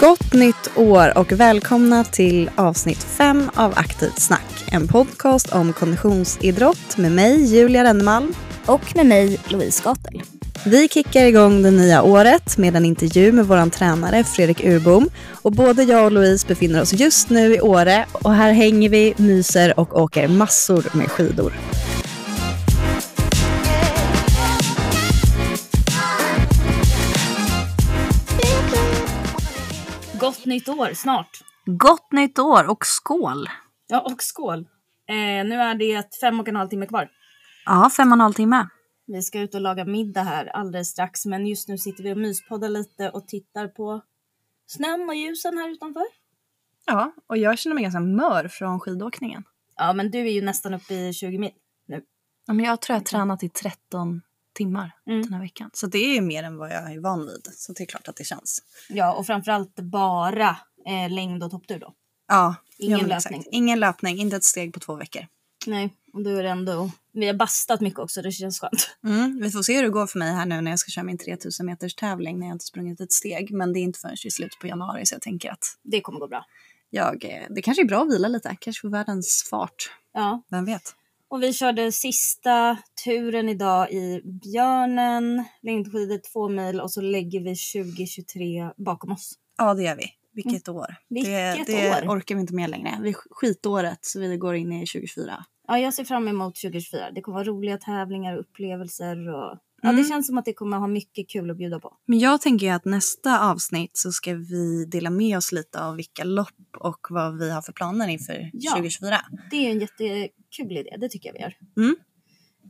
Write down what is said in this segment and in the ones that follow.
Gott nytt år och välkomna till avsnitt 5 av Aktivt snack. En podcast om konditionsidrott med mig Julia Rennemalm. Och med mig Louise Gatel. Vi kickar igång det nya året med en intervju med vår tränare Fredrik Urbom. Och både jag och Louise befinner oss just nu i Åre och här hänger vi, myser och åker massor med skidor. Gott nytt år snart. Gott nytt år och skål! Ja, och skål. Eh, nu är det fem och en halv timme kvar. Ja, fem och en halv timme. Vi ska ut och laga middag här alldeles strax, men just nu sitter vi och myspoddar lite och tittar på snön och ljusen här utanför. Ja, och jag känner mig ganska mör från skidåkningen. Ja, men du är ju nästan uppe i 20 mil nu. Ja, men jag tror jag har tränat i 13 timmar Mm. den här veckan. Så det är mer än vad jag är van vid. Så det är klart att det känns. Ja, och framförallt bara eh, längd och topptur då. Ja, Ingen ja, löpning. Exakt. Ingen löpning, inte ett steg på två veckor. Nej, och då är det ändå... Vi har bastat mycket också, det känns skönt. Mm, vi får se hur det går för mig här nu när jag ska köra min 3000 meters tävling när jag inte sprungit ett steg. Men det är inte förrän i slutet på januari så jag tänker att Det kommer gå bra. jag, eh, det kanske är bra att vila lite. Kanske få världens fart. Ja, Vem vet? Och vi körde sista turen idag i Björnen, längdskidor två mil och så lägger vi 2023 bakom oss. Ja, det gör vi. Vilket år. Vilket det det år. orkar vi inte med längre. Vi skitåret så vi går in i 2024. Ja, jag ser fram emot 2024. Det kommer vara roliga tävlingar och upplevelser och ja, Mm. det känns som att det kommer ha mycket kul att bjuda på. Men jag tänker att nästa avsnitt så ska vi dela med oss lite av vilka lopp och vad vi har för planer inför Ja. 2024. Det är en jättekul idé, det tycker jag vi gör. Mm.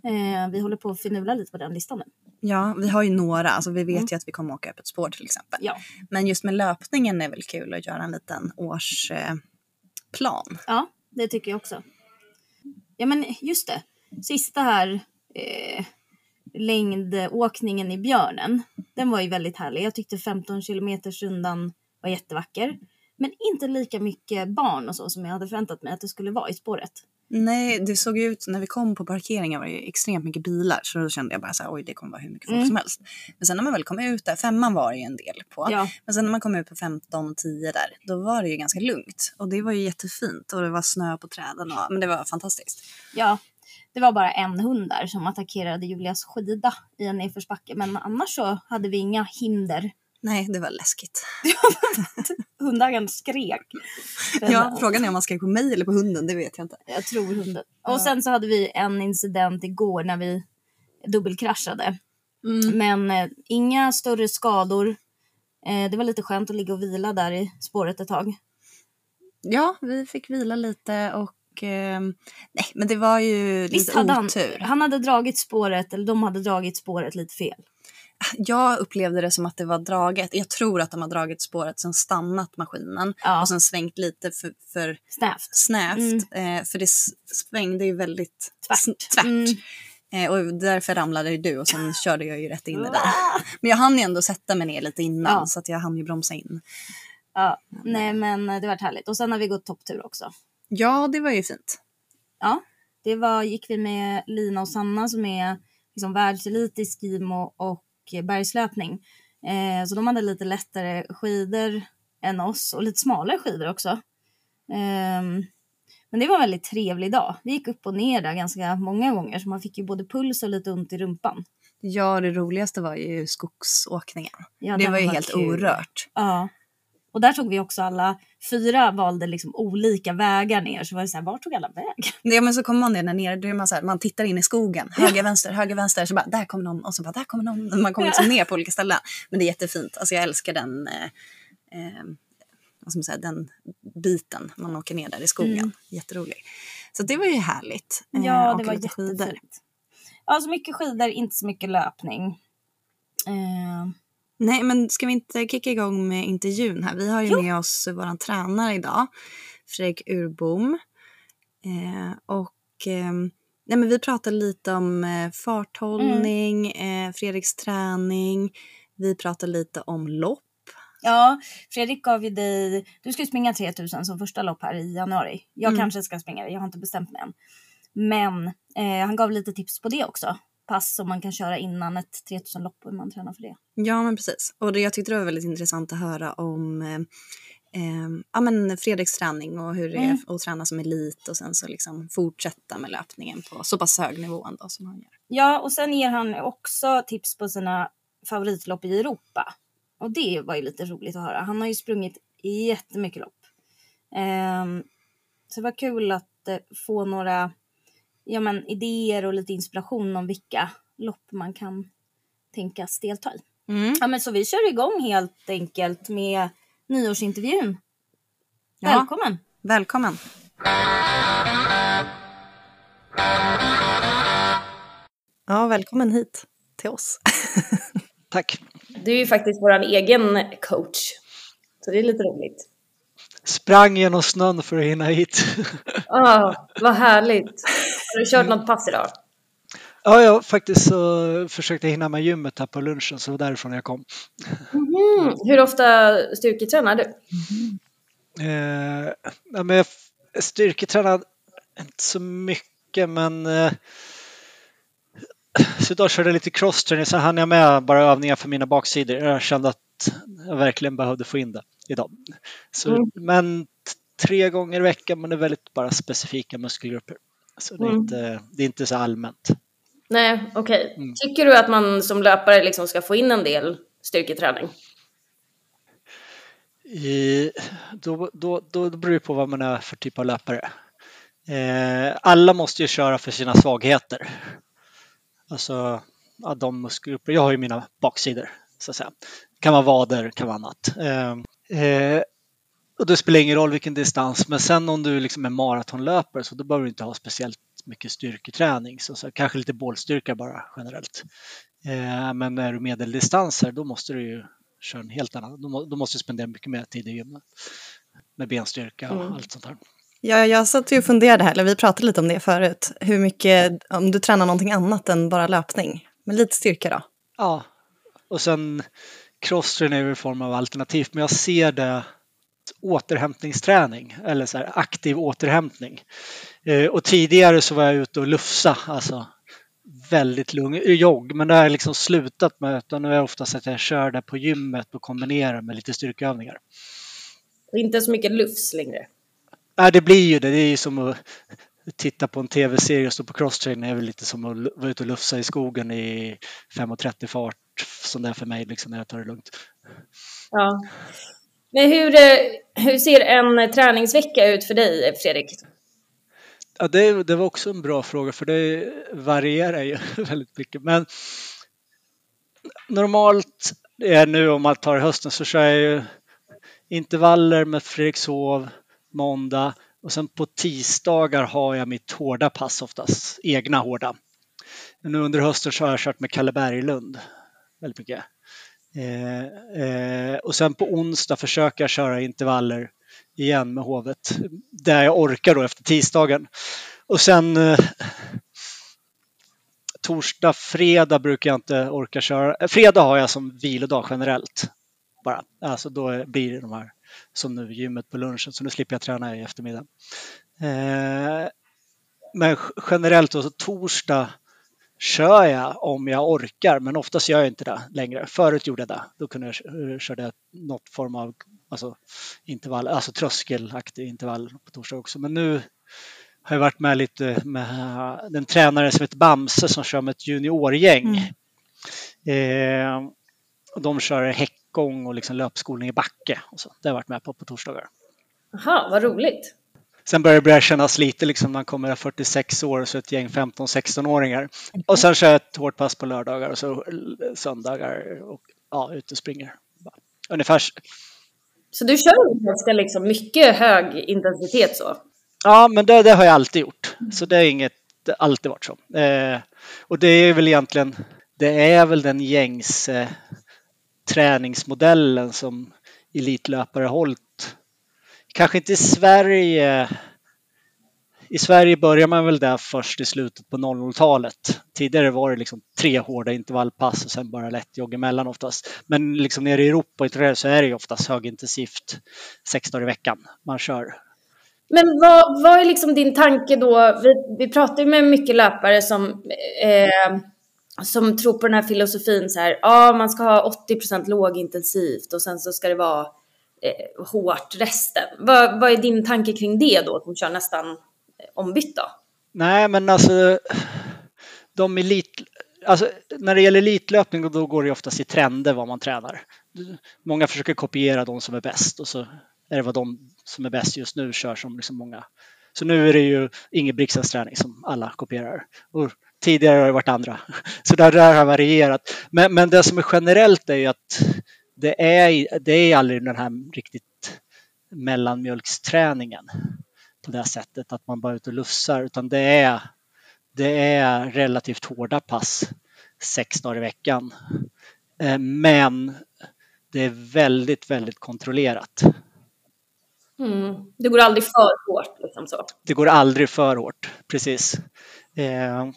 Eh, vi håller på att finurla lite på den listan nu. Ja, vi har ju några. Alltså vi vet Mm. ju att vi kommer åka öppet spår till exempel. Ja. Men just med löpningen är väl kul att göra en liten årsplan. Eh. Ja, det tycker jag också. Ja, men just det. Sista här eh, längdåkningen i Björnen. Den var ju väldigt härlig. Jag tyckte 15 kilometers rundan var jättevacker. Men inte lika mycket barn och så som jag hade förväntat mig att det skulle vara i spåret. Nej, det såg ut, när vi kom på parkeringen var det ju extremt mycket bilar så då kände jag bara så här, oj det kommer vara hur mycket folk Mm. som helst. Men sen när man väl kom ut där, femman var det ju en del på. Ja, Men sen när man kom ut på 15 och 10 där, då var det ju ganska lugnt. Och det var ju jättefint och det var snö på träden och men det var fantastiskt. ja. Det var bara en hund där som attackerade Julias skida i en nedförsbacke. Men annars så hade vi inga hinder. Nej, det var läskigt. Hundägaren skrek. Ja, frågan är om man ska på mig eller på hunden, det vet jag inte. Jag tror hunden. Ja. Och sen så hade vi en incident igår när vi dubbelkraschade. Mm. Men eh, inga större skador. Eh, det var lite skönt att ligga och vila där i spåret ett tag. Ja, vi fick vila lite och eh, nej, men det var ju Visst lite hade han, han hade dragit spåret, eller de hade dragit spåret lite fel. Jag upplevde det som att det var draget. Jag tror att de har dragit spåret, sen stannat maskinen Ja, och sen svängt lite för, för snävt. snävt. Eh, för det svängde ju väldigt Tvärt. tvärt. Mm. Eh, och därför ramlade ju du och sen körde jag ju rätt in i det där. Ah! Men jag hann ju ändå sätta mig ner lite innan Ja. så att jag hann ju bromsa in. Ja, nej men det var härligt. Och sen har vi gått topptur också. Ja, det var ju fint. Ja, det var, gick vi med Lina och Sanna som är liksom världselit i skimo och bergslöpning. Eh, så de hade lite lättare skidor än oss och lite smalare skidor också. Ehm, men det var en väldigt trevlig dag. Vi gick upp och ner där ganska många gånger så man fick ju både puls och lite ont i rumpan. Ja, det roligaste var ju skogsåkningen. Ja, det var ju helt kul. orört. Ja. Och där tog vi också alla fyra valde liksom olika vägar ner. Så var det så här, vart tog alla väg? Ja, men så kommer man ner där nere, då är man, så här, man tittar in i skogen. Höger, vänster, höger, vänster. Så bara, där kommer någon. Och så bara, där kommer någon. Man kommer liksom ner på olika ställen. Men det är jättefint. Alltså jag älskar den, eh, eh, vad ska man säga, den biten. Man åker ner där i skogen. Mm. Jätterolig. Så det var ju härligt. eh, Ja, det var lite skidor. jättefint. Ja, så mycket skidor, inte så mycket löpning. Eh, Nej, men ska vi inte kicka igång med intervjun här? Vi har ju Jo. med oss vår tränare idag, Fredrik Urbom. Eh, och eh, nej, men vi pratar lite om eh, farthållning, eh, Fredriks träning. Vi pratar lite om lopp. ja, Fredrik gav ju dig... Du ska ju springa 3000 som första lopp här i januari. Jag Mm. kanske ska springa det, jag har inte bestämt mig än. Men eh, han gav lite tips på det också. Pass som man kan köra innan ett 3000-lopp och hur man tränar för det. Ja, men precis. Och det, jag tyckte det var väldigt intressant att höra om eh, eh, ja, men Fredriks träning och hur det Mm. är att träna som elit och sen så liksom fortsätta med löpningen på så pass hög nivå ändå som han gör. Ja, och sen ger han också tips på sina favoritlopp i Europa. Och det var ju lite roligt att höra. Han har ju sprungit jättemycket lopp. Ehm, så det var kul att eh, få några ja, men, idéer och lite inspiration om vilka lopp man kan tänkas delta i. Mm. Ja, men så vi kör igång helt enkelt med nyårsintervjun. Ja. Välkommen! Välkommen! Ja, välkommen hit till oss. Tack. Du är ju faktiskt vår egen coach. Så det är lite roligt. Sprang genom snön för att hinna hit. Ah, vad härligt. Har du kört något pass idag? Ja, jag faktiskt så försökte hinna med gymmet här på lunchen så det var därifrån jag kom. Mm. Hur ofta styrketränar du? Eh, ja, men jag styrketränar inte så mycket men eh, så idag körde jag lite crosstraining så hann jag med bara övningar för mina baksidor. Jag kände att jag verkligen behövde få in det idag. Så, Mm. Men tre gånger i veckan men det är väldigt bara specifika muskelgrupper. Så det är, Mm. inte, det är inte så allmänt. Nej, okej. Mm. Tycker du att man som löpare liksom ska få in en del styrketräning? I, då, då, då beror det på vad man är för typ av löpare. Eh, alla måste ju köra för sina svagheter. Alltså ja, de muskelgrupper. Jag har ju mina baksidor så att säga. Kan vara vader, kan vara annat. Eh, eh, och det spelar ingen roll vilken distans, men sen om du liksom är maratonlöpare så då behöver du inte ha speciellt mycket styrketräning. Så, så kanske lite bålstyrka bara generellt. Eh, men är du medeldistanser då måste du ju köra en helt annan. Då, må, då måste du spendera mycket mer tid i gymmet. Med benstyrka och Mm. allt sånt här. Ja, jag satt ju och funderade här, eller vi pratade lite om det förut. Hur mycket, om du tränar någonting annat än bara löpning. Men lite styrka då. Ja, och sen crosstrain är ju en form av alternativ, men jag ser det återhämtningsträning eller så här aktiv återhämtning. Eh, och tidigare så var jag ute och lufsa, alltså väldigt lugn jogg, men det har jag liksom slutat med utan nu är det oftast att jag kör det på gymmet och kombinerar med lite styrkeövningar. Inte så mycket lufs längre. Nej, det blir ju det. Det är ju som att titta på en tv-serie och stå på crosstrain. Det är väl lite som att vara ute och lufsa i skogen i 5.30 fart som det är för mig liksom när jag tar det lugnt. Ja. Men hur, eh, hur ser en träningsvecka ut för dig, Fredrik? Ja, det, det var också en bra fråga för det varierar ju väldigt mycket. Men normalt är nu om man tar hösten så kör jag ju intervaller med Fredrikshov måndag och sen på tisdagar har jag mitt hårda pass oftast, egna hårda. Nu under hösten så har jag kört med Kalle Berglund väldigt mycket. Eh, eh, och sen på onsdag försöker jag köra intervaller igen med hovet där jag orkar då efter tisdagen. Och sen eh, torsdag, fredag brukar jag inte orka köra. Eh, fredag har jag som vilodag generellt. Bara. Alltså då blir det de här som nu gymmet på lunchen så nu slipper jag träna i eftermiddag. Eh, men generellt då, så torsdag kör jag om jag orkar men oftast gör jag inte det längre. Förut gjorde jag det. Då kunde jag eh, körde jag något form av alltså, intervall, alltså tröskelaktig intervall på torsdag också. Men nu har jag varit med lite med den tränare som heter Bamse som kör med ett juniorgäng. Eh, och de kör häckgång och liksom löpskolning i backe. Och så. Det har jag varit med på på torsdagar. Jaha, vad roligt. Sen börjar det börja kännas lite liksom man kommer 46 år så ett gäng 15-16-åringar. Och sen kör jag ett hårt pass på lördagar och så söndagar och ja, ute och springer. Ungefär. Så du kör ganska liksom mycket hög intensitet så? Ja, men det, det har jag alltid gjort. Så det är inget, det har alltid varit så. Eh, och det är väl egentligen, det är väl den gängse träningsmodellen som elitlöpare hållit. Kanske inte i Sverige. I Sverige börjar man väl där först i slutet på 00-talet. Tidigare var det liksom tre hårda intervallpass och sen bara lätt jogg emellan oftast. Men liksom nere i Europa i så är det ju oftast högintensivt sex dagar i veckan man kör. Men vad, vad är liksom din tanke då? Vi, vi pratar ju med mycket löpare som eh, som tror på den här filosofin så här, ja man ska ha 80% lågintensivt och sen så ska det vara eh, hårt resten. Vad, vad är din tanke kring det då, De kör nästan eh, ombytt då? Nej, men alltså de elit, alltså, när det gäller elitlöpning då går det oftast i trender vad man tränar. Många försöker kopiera de som är bäst och så är det vad de som är bäst just nu kör som liksom många. Så nu är det ju Ingebrigtsens träning som alla kopierar. Och tidigare har det varit andra. Så det där har varierat. Men, men det som är generellt är ju att det är, det är aldrig den här riktigt mellanmjölksträningen på det sättet att man bara är ute och lufsar utan det är, det är relativt hårda pass sex dagar i veckan. Eh, men det är väldigt, väldigt kontrollerat. Mm. Det går aldrig för hårt. Liksom så. Det går aldrig för hårt, precis. Eh,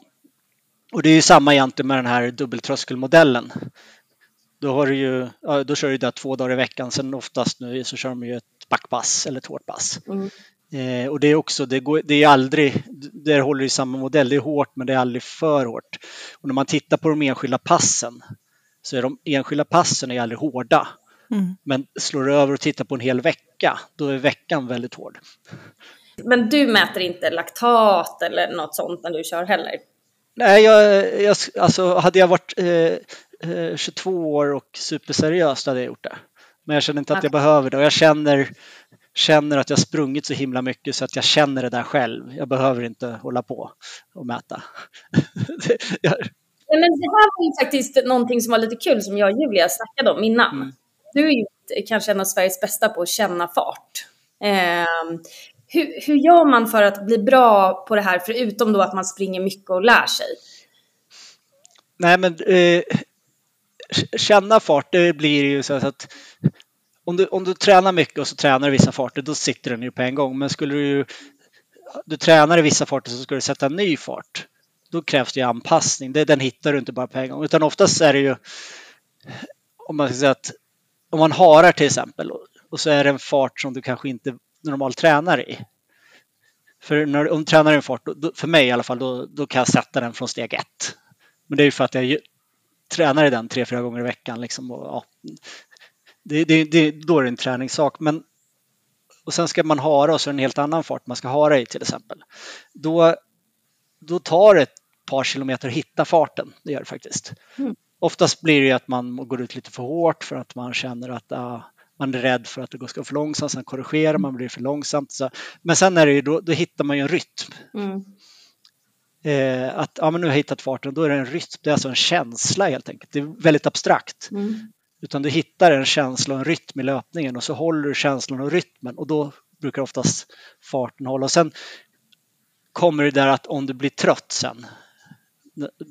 och det är ju samma egentligen med den här dubbeltröskelmodellen. Då, har du ju, då kör du det två dagar i veckan, sen oftast nu så kör de ju ett backpass eller ett hårt pass. Mm. Eh, och det är också, det, går, det är aldrig, det håller i samma modell, det är hårt men det är aldrig för hårt. Och när man tittar på de enskilda passen så är de enskilda passen är aldrig hårda. Mm. Men slår du över och tittar på en hel vecka, då är veckan väldigt hård. Men du mäter inte laktat eller något sånt när du kör heller? Nej, jag, jag, alltså hade jag varit eh, 22 eh, år och superseriös hade jag gjort det. Men jag känner inte att jag behöver det och jag känner, känner att jag sprungit så himla mycket så att jag känner det där själv. Jag behöver inte hålla på och mäta. jag... men det här var ju faktiskt någonting som var lite kul som jag och Julia snackade om innan. Mm. Du är ju kanske en av Sveriges bästa på att känna fart. Eh, hur, hur gör man för att bli bra på det här, förutom då att man springer mycket och lär sig? Nej, men eh, känna fart, det blir ju så att om du, om du tränar mycket och så tränar du vissa farter, då sitter den ju på en gång. Men skulle du, du tränar i vissa farter så ska du sätta en ny fart. Då krävs det ju anpassning. Det, den hittar du inte bara på en gång. Utan oftast är det ju, om man ska säga att om man harar till exempel och så är det en fart som du kanske inte normalt tränar i. För när, om du tränar i en fart, då, för mig i alla fall, då, då kan jag sätta den från steg ett. Men det är ju för att jag tränar i den tre, fyra gånger i veckan. Liksom, och, ja, det, det, det, då är det en träningssak. Men, och sen ska man hara och så är det en helt annan fart man ska hara i till exempel. Då, då tar det ett par kilometer att hitta farten. Det gör det faktiskt. Mm. Oftast blir det att man går ut lite för hårt för att man känner att ah, man är rädd för att det ska för långsamt, sen korrigerar man, blir för långsamt. Så. Men sen är det ju, då, då hittar man ju en rytm. Mm. Eh, att ja, men nu har jag hittat farten, då är det en rytm, det är alltså en känsla helt enkelt. Det är väldigt abstrakt. Mm. Utan du hittar en känsla och en rytm i löpningen och så håller du känslan och rytmen och då brukar oftast farten hålla. Och sen kommer det där att om du blir trött sen,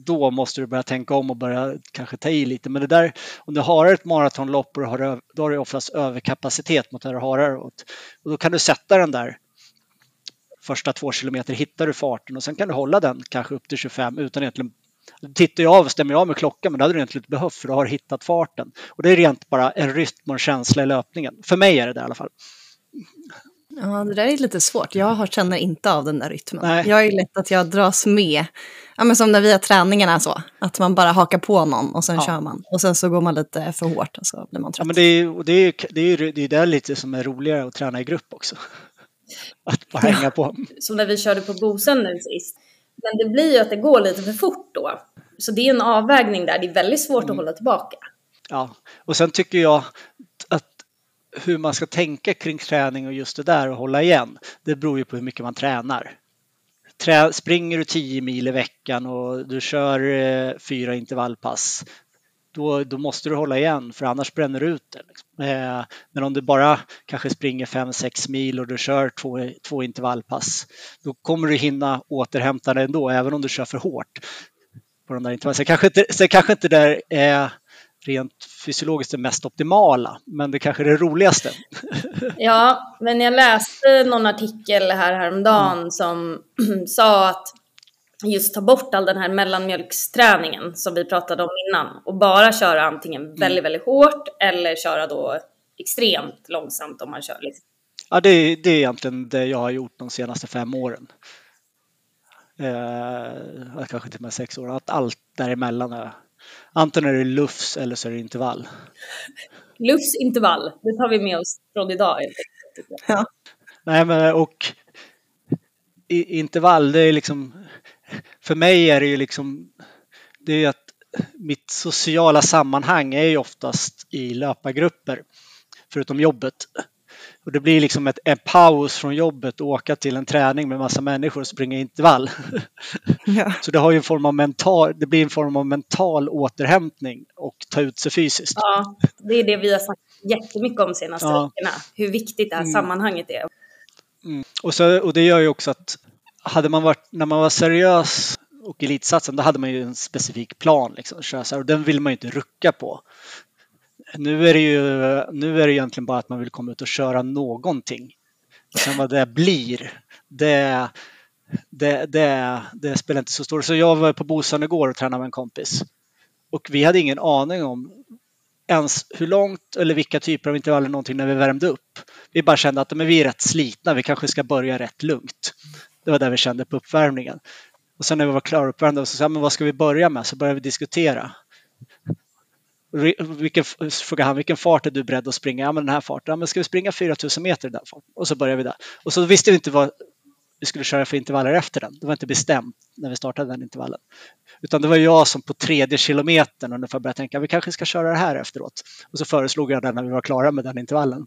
då måste du börja tänka om och börja kanske ta i lite. Men det där, om du har ett maratonlopp och har, då har du oftast överkapacitet mot när du har och då kan du sätta den där första två kilometer hittar du farten och sen kan du hålla den kanske upp till 25 utan egentligen tittar ju av stämmer av med klockan men det hade du egentligen inte behövt för du har hittat farten. Och det är rent bara en rytm och en känsla i löpningen. För mig är det det i alla fall. Ja, det där är lite svårt. Jag känner inte av den där rytmen. Nej. Jag är lätt att jag dras med. Ja, men som när vi har träningarna så. Att man bara hakar på någon och sen ja. kör man. Och sen så går man lite för hårt och så blir man trött. Ja, men det är det är, det är, det är där lite som är roligare att träna i grupp också. Att hänga på. Som när vi körde på Bosön nu sist. Men det blir ju att det går lite för fort då. Så det är en avvägning där. Det är väldigt svårt mm. att hålla tillbaka. Ja, och sen tycker jag hur man ska tänka kring träning och just det där och hålla igen, det beror ju på hur mycket man tränar. Trä, springer du 10 mil i veckan och du kör eh, fyra intervallpass, då, då måste du hålla igen för annars bränner du ut det. Liksom. Eh, men om du bara kanske springer 5-6 mil och du kör två, två intervallpass, då kommer du hinna återhämta dig ändå, även om du kör för hårt. På de där intervallen. Sen kanske inte, sen kanske inte det är rent fysiologiskt det mest optimala, men det kanske är det roligaste. Ja, men jag läste någon artikel här häromdagen mm. som sa att just ta bort all den här mellanmjölksträningen som vi pratade om innan och bara köra antingen mm. väldigt, väldigt hårt eller köra då extremt långsamt om man kör. Liksom. Ja, det, det är egentligen det jag har gjort de senaste fem åren. eh, kanske till och med sex år, att allt däremellan är antingen är det lufs eller så är det intervall. Lufs intervall, det tar vi med oss från idag. Ja. Nej, men och i, intervall, det är liksom, för mig är det ju liksom, det är att mitt sociala sammanhang är ju oftast i löpargrupper, förutom jobbet. Och det blir liksom ett, en paus från jobbet och åka till en träning med massa människor och springa intervall. Ja. Så det, har ju en form av mental, det blir en form av mental återhämtning och ta ut sig fysiskt. Ja, det är det vi har sagt jättemycket om senaste Ja. veckorna. Hur viktigt det här Mm. sammanhanget är. Mm. Och, så, och det gör ju också att hade man varit, när man var seriös och elitsatsen, då hade man ju en specifik plan liksom, att köra så här, och den vill man ju inte rucka på. Nu är det ju nu är det egentligen bara att man vill komma ut och köra någonting. Och sen vad det blir, det, det, det, det spelar inte så stor roll. Så jag var på Bosön igår och tränade med en kompis. Och vi hade ingen aning om ens hur långt eller vilka typer av intervaller någonting när vi värmde upp. Vi bara kände att men vi är rätt slitna, vi kanske ska börja rätt lugnt. Det var där vi kände på uppvärmningen. Och sen när vi var klara uppvärmda så sa men vad ska vi börja med? Så började vi diskutera. Vilken, frågade han, vilken fart är du beredd att springa? Ja, men den här farten. Ja, men ska vi springa 4000 meter i den farten? Och så började vi där. Och så visste vi inte vad vi skulle köra för intervaller efter den. Det var inte bestämt när vi startade den intervallen. Utan det var jag som på tredje kilometern ungefär började tänka, vi kanske ska köra det här efteråt. Och så föreslog jag den när vi var klara med den intervallen.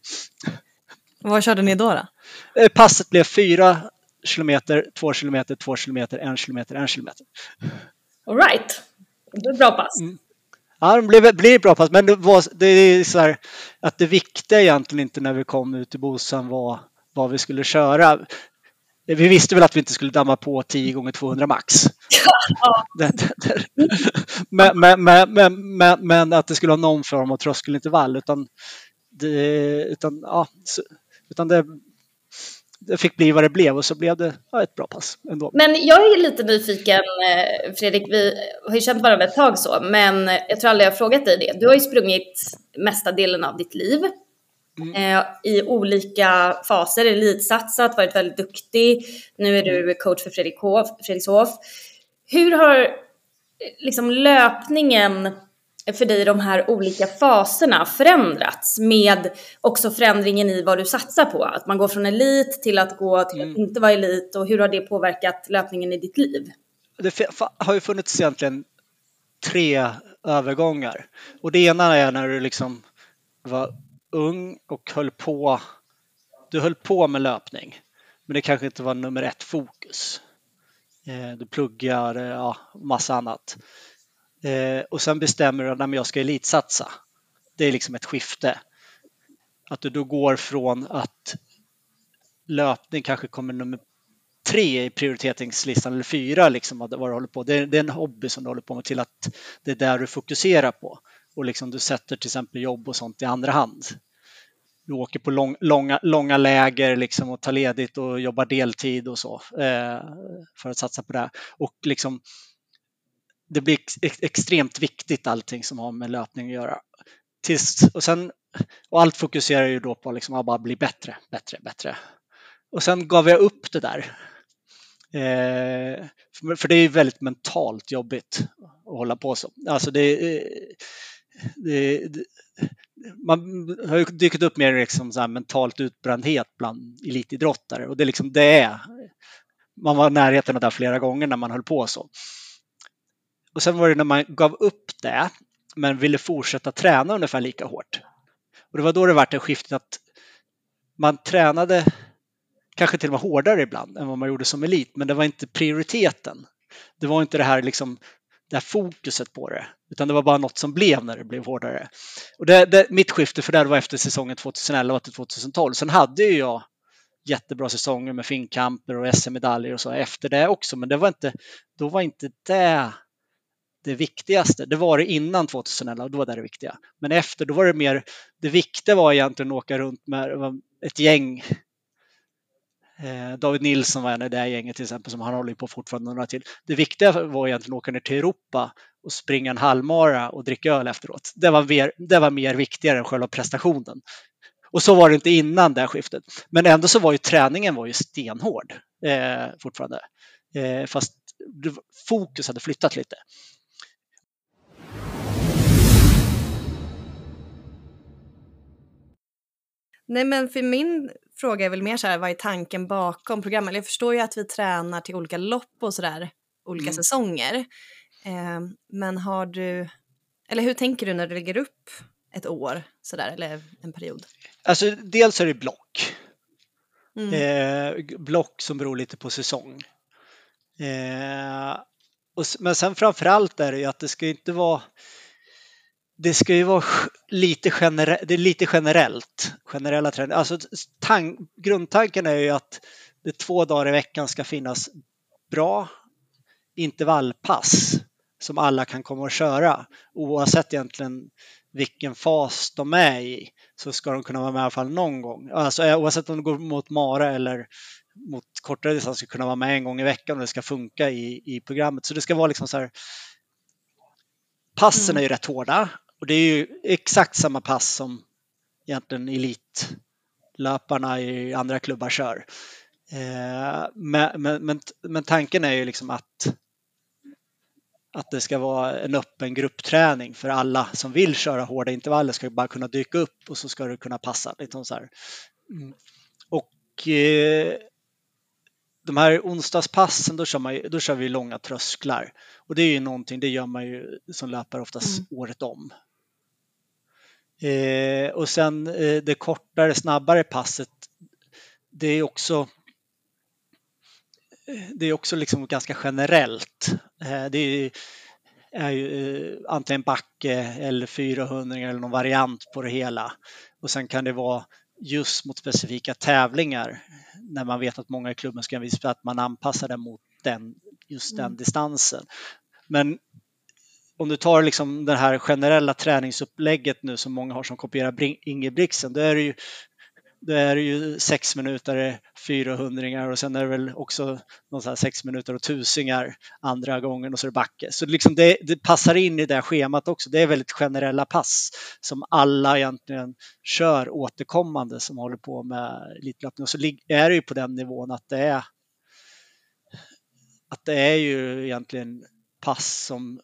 Vad körde ni då? då? Eh, Passet blev fyra kilometer, två kilometer, två kilometer, en kilometer, en kilometer. All right. Det är bra pass. Mm. Ja, det blir, blir bra pass, men det, var, det är så här att det viktiga egentligen inte när vi kom ut i Bosön var vad vi skulle köra. Vi visste väl att vi inte skulle damma på 10 gånger 200 max. Men, men, men, men, att det skulle ha någon form av tröskelintervall. Utan, det, utan, ja, utan det, det fick bli vad det blev och så blev det ja, ett bra pass ändå. Men jag är lite nyfiken, eh, Fredrik, vi har ju känt varandra ett tag så, men jag tror aldrig jag har frågat dig det. Du har ju sprungit mesta delen av ditt liv eh, i olika faser, elitsatsat, varit väldigt duktig. Nu är du coach för Fredrik Hof, Fredrikshof. Hur har liksom löpningen för dig de här olika faserna förändrats med också förändringen i vad du satsar på? Att man går från elit till att gå till att inte vara elit och hur har det påverkat löpningen i ditt liv? det har ju funnits egentligen tre övergångar. Och det ena är när du liksom var ung och höll på. Du höll på med löpning, men det kanske inte var nummer ett fokus. Eh, Du pluggar, eh, ja, massa annat. Eh, Och sen bestämmer du att jag ska elitsatsa. Det är liksom ett skifte. Att du då går från att löpning kanske kommer nummer tre i prioriteringslistan eller fyra liksom vad du håller på. Det är, det är en hobby som du håller på med till att det är där du fokuserar på och liksom du sätter till exempel jobb och sånt i andra hand. Du åker på lång, långa, långa läger liksom och tar ledigt och jobbar deltid och så eh, för att satsa på det. Och liksom det blir ex, extremt viktigt allting som har med löpning att göra. Tills, och, sen, och allt fokuserar ju då på liksom att bara bli bättre, bättre, bättre. Och sen gav jag upp det där. Eh, för, för det är ju väldigt mentalt jobbigt att hålla på så. Alltså det, eh, det, det man har ju dykt upp mer liksom så här mentalt utbrändhet bland elitidrottare och det är liksom det är. Man var i närheten av det flera gånger när man höll på så. Och sen var det när man gav upp det men ville fortsätta träna ungefär lika hårt. Och det var då det vart en skift att man tränade kanske till och med hårdare ibland än vad man gjorde som elit, men det var inte prioriteten. Det var inte det här, liksom, det här fokuset på det, utan det var bara något som blev när det blev hårdare. Och det, det, mitt skifte för det var efter säsongen 2011 till 2012. Sen hade ju jag jättebra säsonger med finkamper och SM-medaljer och så efter det också, men det var inte, då var inte det det viktigaste. Det var det innan 2011 och då var det det viktiga. Men efter, då var det mer, det viktiga var egentligen att åka runt med ett gäng Eh, David Nilsson var en i det här gänget till exempel som han håller på fortfarande några till. Det viktiga var egentligen att åka ner till Europa och springa en halvmara och dricka öl efteråt. Det var mer, det var mer viktigare än själva prestationen. Och så var det inte innan det här skiftet. Men ändå så var ju träningen var ju stenhård eh, fortfarande. Eh, fast fokus hade flyttat lite. Nej, men för min fråga är väl mer så här, vad är tanken bakom programmet? Jag förstår ju att vi tränar till olika lopp och sådär, olika mm. säsonger. Eh, men har du, eller hur tänker du när du lägger upp ett år sådär, eller en period? Alltså dels är det block. Mm. Eh, block som beror lite på säsong. Eh, och, men sen framförallt är det ju att det ska inte vara det ska ju vara lite, genere, det är lite generellt, generella trender. Alltså tank, grundtanken är ju att det två dagar i veckan ska finnas bra intervallpass som alla kan komma och köra. Oavsett egentligen vilken fas de är i så ska de kunna vara med i alla fall någon gång. Alltså eh, oavsett om de går mot mara eller mot kortare distans ska kunna vara med en gång i veckan och det ska funka i, i programmet. Så det ska vara liksom så här. Passen mm. är ju rätt hårda och det är ju exakt samma pass som egentligen elitlöparna i andra klubbar kör. Eh, men, men, men, tanken är ju liksom att att det ska vara en öppen gruppträning för alla som vill köra hårda intervaller ska bara kunna dyka upp och så ska det kunna passa. Lite så här. Mm. Och eh, de här onsdagspassen då kör, man, då kör vi långa trösklar och det är ju någonting, det gör man ju som löpare oftast mm. året om. Eh, och sen eh, det kortare, snabbare passet, det är också det är också liksom ganska generellt. Eh, det är, är ju eh, antingen backe eller 400 eller någon variant på det hela. Och sen kan det vara just mot specifika tävlingar när man vet att många i klubben ska visa att man anpassar det mot den, just den mm. distansen. Men om du tar liksom det här generella träningsupplägget nu som många har som kopierar Ingebrigtsen, då är det ju det är ju sex minuter 400 och sen är det väl också någon så här sex minuter och tusingar andra gången och så är det backe. Så liksom det, det, passar in i det schemat också. Det är väldigt generella pass som alla egentligen kör återkommande som håller på med elitlöpning. Och så är det ju på den nivån att det är att det är ju egentligen pass som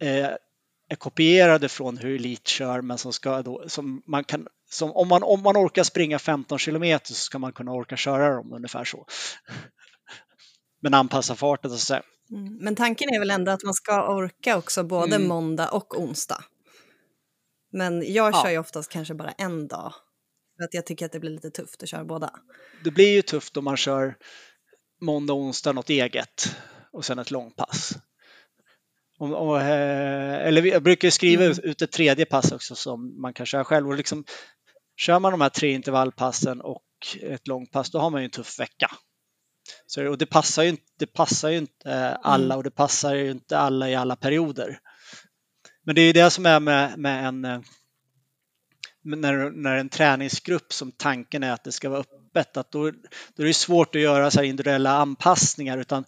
är, är kopierade från hur elit kör men som ska då, som man kan som om, man, om man orkar springa 15 kilometer så ska man kunna orka köra dem ungefär så. Men anpassa farten så att säga. Mm. Men tanken är väl ändå att man ska orka också både mm. måndag och onsdag. Men jag kör ja. ju oftast kanske bara en dag. För att jag tycker att det blir lite tufft att köra båda. Det blir ju tufft om man kör måndag och onsdag något eget och sen ett långpass. Och, och, eh, eller jag brukar skriva mm. ut ett tredje pass också som man kan köra själv. Och liksom, kör man de här tre intervallpassen och ett långpass, då har man ju en tuff vecka. Så, och det passar ju inte, det passar ju inte alla mm. och det passar ju inte alla i alla perioder. Men det är ju det som är med, med en eh, när, när en träningsgrupp som tanken är att det ska vara öppet, att då, då är det svårt att göra så individuella anpassningar utan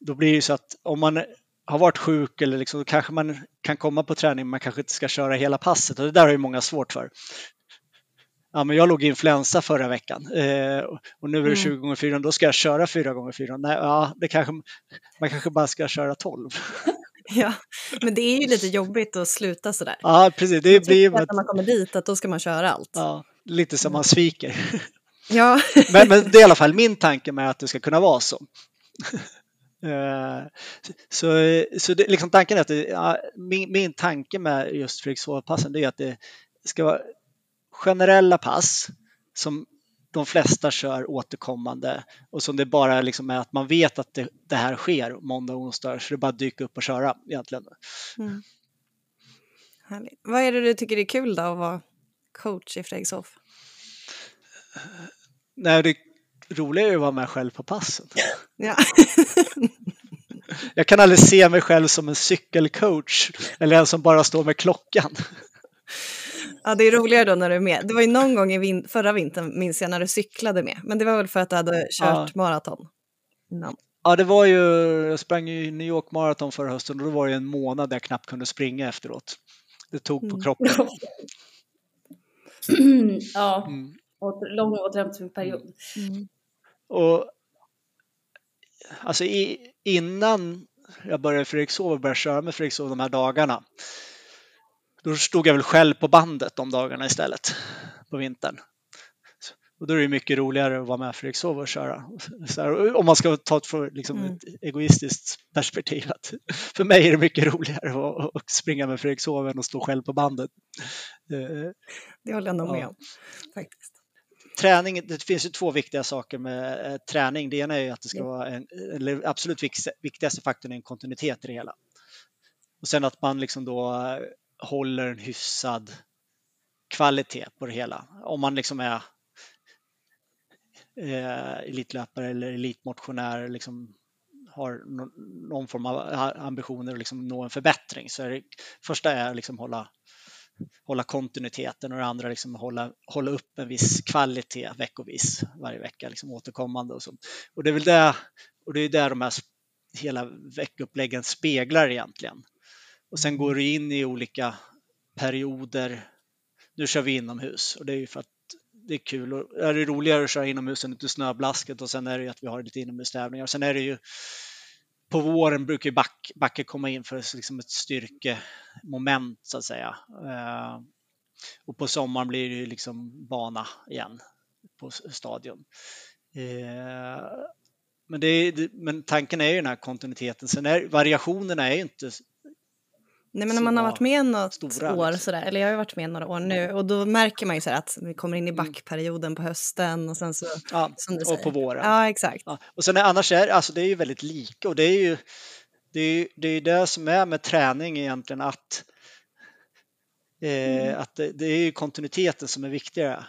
då blir det så att om man har varit sjuk eller liksom, då kanske man kan komma på träning men man kanske inte ska köra hela passet och det där har ju många svårt för. Ja, men jag låg i influensa förra veckan eh, och nu är det 20 gånger 4 då ska jag köra 4 gånger 4 Nej, ja, det kanske, man kanske bara ska köra 12. Ja, men det är ju lite jobbigt att sluta sådär. Ja, precis. Det blir att när man kommer dit att då ska man köra allt. Ja, lite som man sviker. Ja. men, men det är i alla fall min tanke med att det ska kunna vara så. Eh, så, så det, liksom tanken är att det, ja, min, min tanke med just Fredrikshovpassen är att det ska vara generella pass som de flesta kör återkommande och som det bara liksom är att man vet att det, det här sker måndag och onsdag så det är bara dyka upp och köra egentligen. Mm. Härligt. Vad är det du tycker är kul då att vara coach i Fredrikshof? Nej, det roliga är att vara med själv på passen. Ja. Jag kan aldrig se mig själv som en cykelcoach eller en som bara står med klockan. Ja, det är roligare då när du är med. Det var ju någon gång i vin förra vintern, minns jag, när du cyklade med. Men det var väl för att du hade kört ja. maraton innan? Ja, det var ju, jag sprang ju New York Marathon förra hösten och då var det en månad där jag knappt kunde springa efteråt. Det tog på mm. kroppen. ja, mm. lång återhämtningsperiod. Mm. Och alltså i, innan jag började Fredrikshov och började köra med Fredrikshov de här dagarna. Då stod jag väl själv på bandet de dagarna istället på vintern. Och då är det mycket roligare att vara med Fredrikshov och köra. Här, om man ska ta ett, liksom, mm. ett egoistiskt perspektiv. För mig är det mycket roligare att, att springa med Fredrikshov än att stå själv på bandet. Det håller jag nog med om. Faktiskt. Träning, det finns ju två viktiga saker med eh, träning. Det ena är att det ska vara en, eller absolut viktigaste faktorn är en kontinuitet i det hela. Och sen att man liksom då eh, håller en hyfsad kvalitet på det hela. Om man liksom är eh, elitlöpare eller elitmotionär liksom har någon form av ambitioner att liksom nå en förbättring så är det första är liksom hålla, hålla kontinuiteten och det andra liksom hålla, hålla upp en viss kvalitet veckovis varje vecka liksom återkommande och så. Och det är väl det och det är där de här hela veckuppläggen speglar egentligen. Och sen går du in i olika perioder. Nu kör vi inomhus och det är ju för att det är kul. Och är det roligare att köra inomhus än ute i snöblasket och sen är det ju att vi har lite inomhustävlingar. Sen är det ju på våren brukar ju back, backe komma in för liksom ett styrkemoment så att säga. Eh, och på sommaren blir det ju liksom bana igen på stadion. Eh, men, det, men tanken är ju den här kontinuiteten. Sen är variationerna är ju inte Nej men om man har varit med något stora, år liksom. sådär, eller jag har varit med några år nu och då märker man ju så att vi kommer in i mm. backperioden på hösten och sen så... Ja, och på våren. Ja, exakt. Ja. Och sen är, annars är alltså det är ju väldigt lika och det är ju det är, det är det som är med träning egentligen att eh, mm. att det, det, är ju kontinuiteten som är viktigare.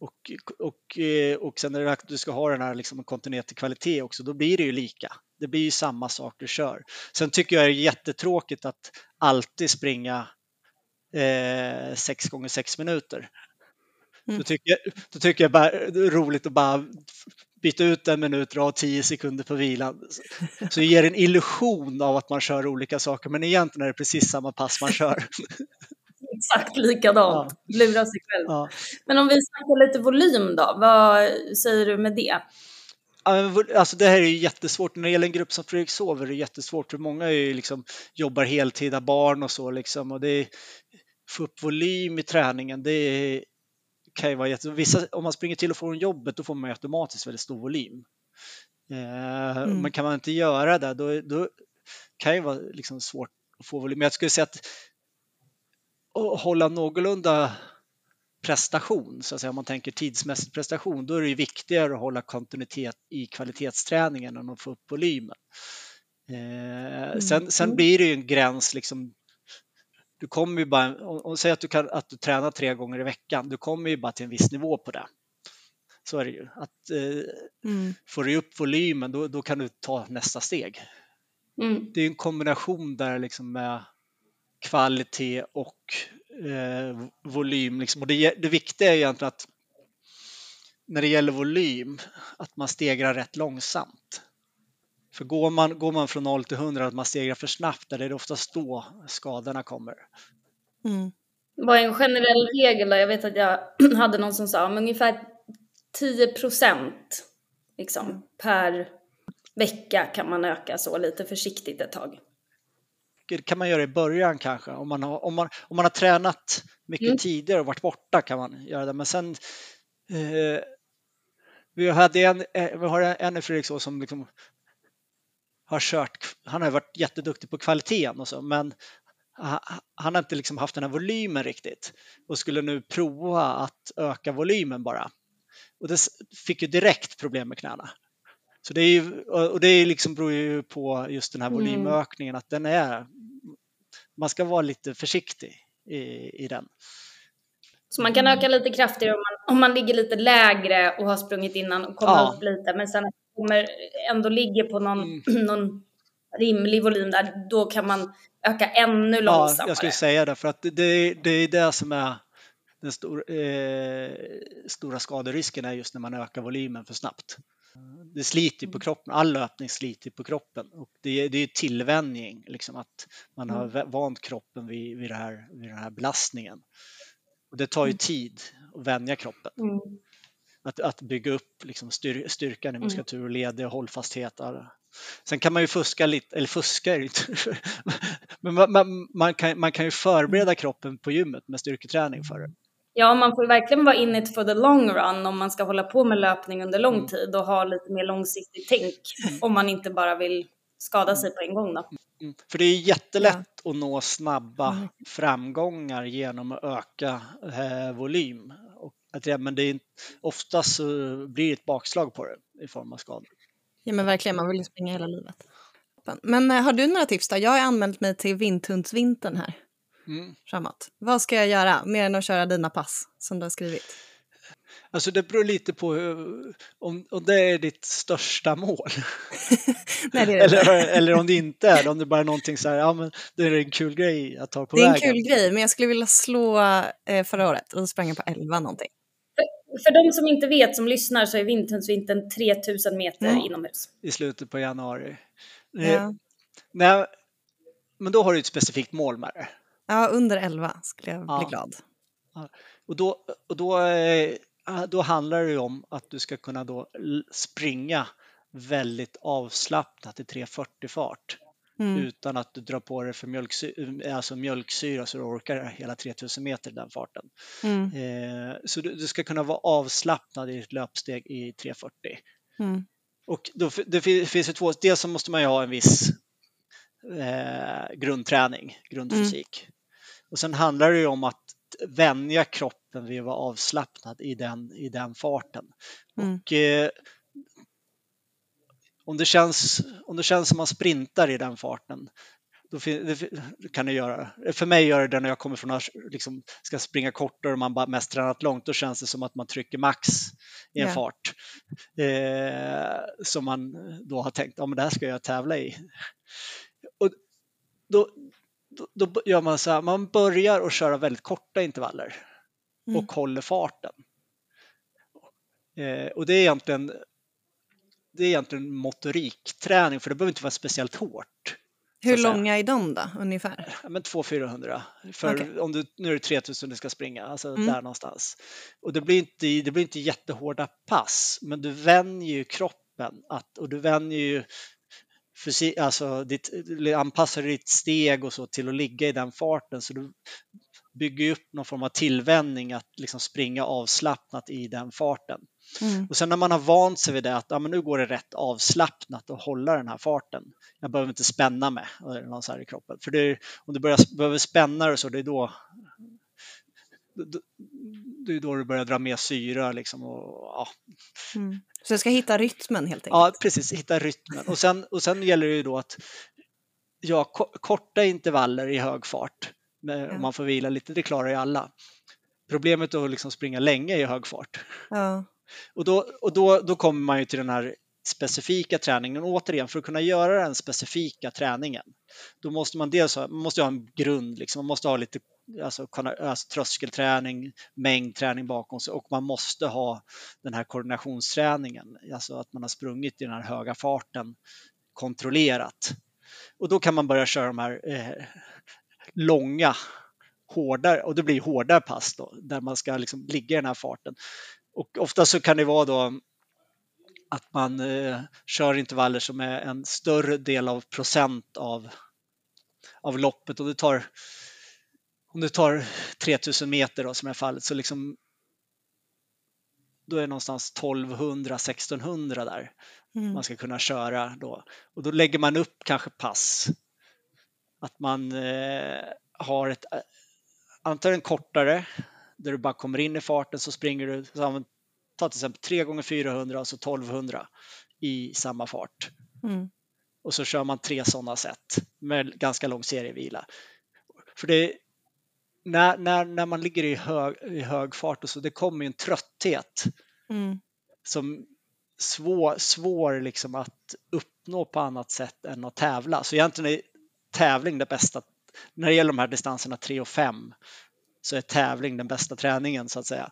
Och, och, eh, och sen när du ska ha den här liksom kontinuitet till kvalitet också, då blir det ju lika. Det blir ju samma sak du kör. Sen tycker jag det är jättetråkigt att alltid springa eh, 6 gånger 6 minuter. Mm. Då, tycker jag, då tycker jag bara det är roligt att bara byta ut en minut ha 10 sekunder på vilan. Så det ger en illusion av att man kör olika saker, men egentligen är det precis samma pass man kör. Exakt likadant, ja. lura sig själv. Ja. Men om vi snackar lite volym då, vad säger du med det? Alltså det här är ju jättesvårt. När det gäller en grupp som Fredrik Sover är det jättesvårt för många är ju liksom, jobbar heltid, har barn och så liksom och det är, få upp volym i träningen. Det är, kan ju vara jätte, vissa, om man springer till och från jobbet då får man ju automatiskt väldigt stor volym. Eh, mm. Men kan man inte göra det då, då kan det vara liksom svårt att få volym. Men jag skulle säga att att hålla någorlunda prestation, så att säga, om man tänker tidsmässig prestation, då är det viktigare att hålla kontinuitet i kvalitetsträningen än att få upp volymen. Eh, mm. sen, sen mm. blir det ju en gräns, liksom, du kommer ju bara, om, säg att du, kan, att du tränar tre gånger i veckan, du kommer ju bara till en viss nivå på det. Så är det ju. Att, eh, mm. Får du upp volymen, då, då kan du ta nästa steg. Mm. Det är en kombination där liksom med kvalitet och eh, volym. Liksom. Och det, det viktiga är egentligen att när det gäller volym, att man stegrar rätt långsamt. För går man, går man från 0 till 100, att man stegrar för snabbt, där är det oftast då skadorna kommer. Mm. Vad är en generell regel då? Jag vet att jag hade någon som sa om ungefär 10 procent liksom, per vecka kan man öka så lite försiktigt ett tag det kan man göra i början kanske. Om man har, om man, om man har tränat mycket mm. tidigare och varit borta kan man göra det. Men sen eh, vi, hade en, eh, vi har en i Fredriksås som liksom har kört, han har varit jätteduktig på kvaliteten och så, men han har inte liksom haft den här volymen riktigt och skulle nu prova att öka volymen bara. Och det fick ju direkt problem med knäna. Så det är ju, och det är liksom beror ju på just den här mm. volymökningen att den är, man ska vara lite försiktig i, i den. Så man kan öka lite kraftigare om man, om man ligger lite lägre och har sprungit innan och kommer ja. upp lite men sen kommer ändå ligger på någon, mm. någon rimlig volym där, då kan man öka ännu långsammare. Ja, jag skulle säga det för att det, det är det som är den stor, eh, stora skaderisken är just när man ökar volymen för snabbt. Det sliter på mm. kroppen, all löpning sliter på kroppen och det är, det är tillvänjning, liksom att man har mm. vant kroppen vid, vid, här, vid den här belastningen. Och det tar ju mm. tid att vänja kroppen. Mm. att, att bygga upp liksom styr, styrkan i muskulatur och led och hållfasthet. Sen kan man ju fuska lite, eller fuska är det inte, men man, man, man, kan, man kan ju förbereda kroppen på gymmet med styrketräning för det. Ja, man får verkligen vara in it for the long run om man ska hålla på med löpning under lång Mm. tid och ha lite mer långsiktigt tänk om man inte bara vill skada sig på en gång då. Mm. För det är jättelätt att nå snabba framgångar genom att öka eh, volym. Och att det, men det är, oftast så blir det ett bakslag på det i form av skador. Ja men verkligen, man vill ju springa hela livet. Men eh, har du några tips då? Jag har anmält mig till Vindhundsvintern här Mm. framåt. Vad ska jag göra mer än att köra dina pass som du har skrivit? Alltså det beror lite på hur, om, om det är ditt största mål. Nej, det är det eller, eller om det inte är det, om det bara är någonting så här, ja men det är en kul grej att ta på Det är en vägen. kul grej, men jag skulle vilja slå eh, förra året och då sprang jag på 11 någonting. För de som inte vet, som lyssnar, så är Vindhundsvintern 3000 meter Mm. inomhus. I slutet på januari. Eh, Ja. Nej, men då har du ett specifikt mål med det. Ja, under 11 skulle jag Ja. bli glad. Och då, och då, eh, då handlar det ju om att du ska kunna då springa väldigt avslappnat i 340 fart Mm. utan att du drar på dig för mjölksyra, alltså mjölksyra så du orkar hela 3000 meter i den farten. Mm. Eh, så du, du ska kunna vara avslappnad i ett löpsteg i 340. Mm. Och då, det fi- finns ju två, dels så måste man ju ha en viss eh, grundträning, grundfysik. Och sen handlar det ju om att vänja kroppen vid att vara avslappnad i den, i den farten. Mm. Och eh, om, det känns, om det känns som man sprintar i den farten, då det kan det göra. För mig gör det det när jag kommer från att liksom, ska springa kortare och man bara mest tränat långt, då känns det som att man trycker max i en Ja. fart. Eh, som man då har tänkt, ja men det här ska jag tävla i. Och då, då, då gör man så här, man börjar att köra väldigt korta intervaller Mm. och håller farten. Eh, och det är egentligen det är egentligen motorikträning för det behöver inte vara speciellt hårt. Hur långa är de då, ungefär? Ja, men 200-400. För Okej. om du, nu är det 3000 du ska springa, alltså Mm. där någonstans. Och det blir, inte, det blir inte jättehårda pass, men du vänjer ju kroppen att, och du vänjer ju fysi- alltså ditt, anpassar ditt steg och så till att ligga i den farten så du bygger upp någon form av tillvänjning att liksom springa avslappnat i den farten. Mm. Och sen när man har vant sig vid det att ja, men nu går det rätt avslappnat att hålla den här farten. Jag behöver inte spänna mig någon så i kroppen. För är, om du börjar, behöver spänna dig så det är då- det är då du börjar dra mer syra liksom och ja, Mm. Så jag ska hitta rytmen helt enkelt? ja precis, hitta rytmen. Och sen, och sen gäller det ju då att ja, ko- korta intervaller i hög fart, med, Ja. om man får vila lite, det klarar ju alla. Problemet är att liksom springa länge i hög fart. Ja. Och, då, och då, då kommer man ju till den här specifika träningen. Och återigen, för att kunna göra den specifika träningen, då måste man dels ha, man måste ha en grund, liksom. man måste ha lite alltså, alltså, tröskelträning, mängdträning bakom sig och man måste ha den här koordinationsträningen, alltså att man har sprungit i den här höga farten kontrollerat. Och då kan man börja köra de här eh, långa, hårdare, och det blir hårdare pass då, där man ska liksom ligga i den här farten. Och ofta så kan det vara då att man eh, kör intervaller som är en större del av procent av, av loppet och det tar om det tar 3000 meter då, som är fallet så liksom då är det någonstans 1200 1600 där Mm. man ska kunna köra då. Och då lägger man upp kanske pass. Att man eh, har ett eh, antagligen kortare där du bara kommer in i farten så springer du, så ta till exempel 3 gånger 400 alltså 1200 i samma fart. Mm. Och så kör man tre sådana set med ganska lång serievila. För det när, när, när man ligger i hög, i hög fart och så, det kommer ju en trötthet Mm. som svår, svår liksom att uppnå på annat sätt än att tävla. Så egentligen är tävling det bästa. När det gäller de här distanserna 3 och 5 så är tävling den bästa träningen så att säga.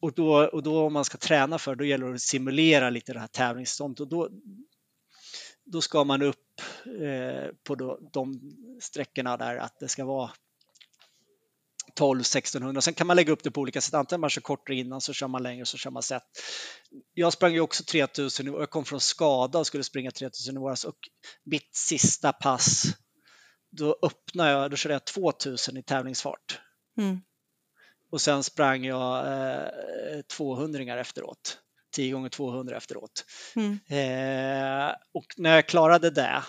Och då, och då om man ska träna för då gäller det att simulera lite det här tävlingsståndet och då, då ska man upp eh, på då, de sträckorna där att det ska vara 12-1600. Sen kan man lägga upp det på olika sätt. Antingen man kör kortare innan så kör man längre så kör man set. Jag sprang ju också 3000 och jag kom från skada och skulle springa 3000 i våras och mitt sista pass då öppnade jag, då körde jag 2000 i tävlingsfart. Mm. Och sen sprang jag eh, 200 efteråt. 10 gånger 200 efteråt. Mm. Eh, och när jag klarade det,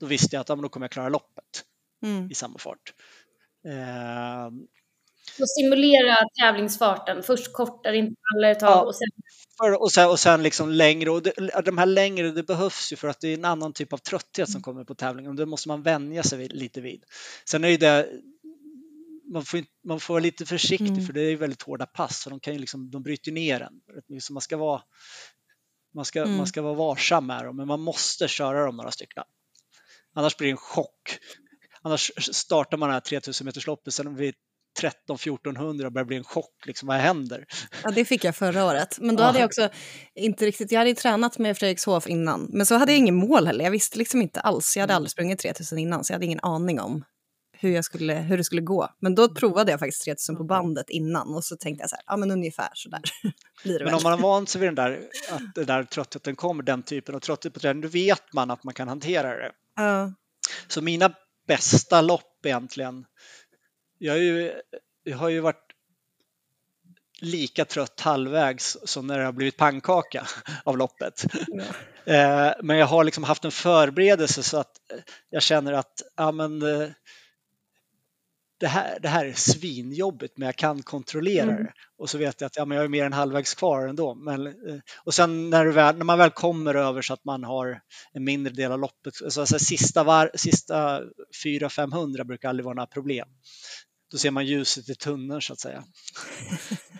då visste jag att ja, då kommer jag klara loppet Mm. i samma fart. Eh, Så simulera tävlingsfarten. Först kortare intervaller ett tag Ja. och sen och, sen, och sen liksom längre. Och det, de här längre det behövs ju för att det är en annan typ av trötthet som kommer på tävlingen och det måste man vänja sig vid, lite vid. Sen är ju det man får, man får vara lite försiktig Mm. för det är väldigt hårda pass så de kan ju liksom, de bryter ner en. Så man ska vara man ska, Mm. man ska vara varsam med dem, men man måste köra dem några stycken. Annars blir det en chock. Annars startar man det här 3000 metersloppet, sen vid 13-1400 börjar det bli en chock. Liksom, vad händer? Ja, det fick jag förra året. Men då hade jag också inte riktigt, jag hade ju tränat med Fredrikshof innan, men så hade jag ingen mål heller. Jag visste liksom inte alls. Jag hade Mm. aldrig sprungit 3000 innan, så jag hade ingen aning om hur, jag skulle, hur det skulle gå. Men då provade jag faktiskt 3000 på bandet innan och så tänkte jag så här, ja men ungefär så där blir det Men väl. om man har vant sig vid den där, att det där tröttheten kommer, den typen av trötthet på träning, då vet man att man kan hantera det. Ja. Så mina bästa lopp egentligen, jag, ju, jag har ju varit lika trött halvvägs som när det har blivit pannkaka av loppet. Eh, Men jag har liksom haft en förberedelse så att jag känner att ja, men, eh, det, här, det här är svinjobbigt men jag kan kontrollera Mm. det. Och så vet jag att ja, men jag är mer än halvvägs kvar ändå. Men, eh, och sen när, väl, när man väl kommer över så att man har en mindre del av loppet, så alltså, sista, var, sista 400-500 brukar aldrig vara några problem. Då ser man ljuset i tunneln så att säga.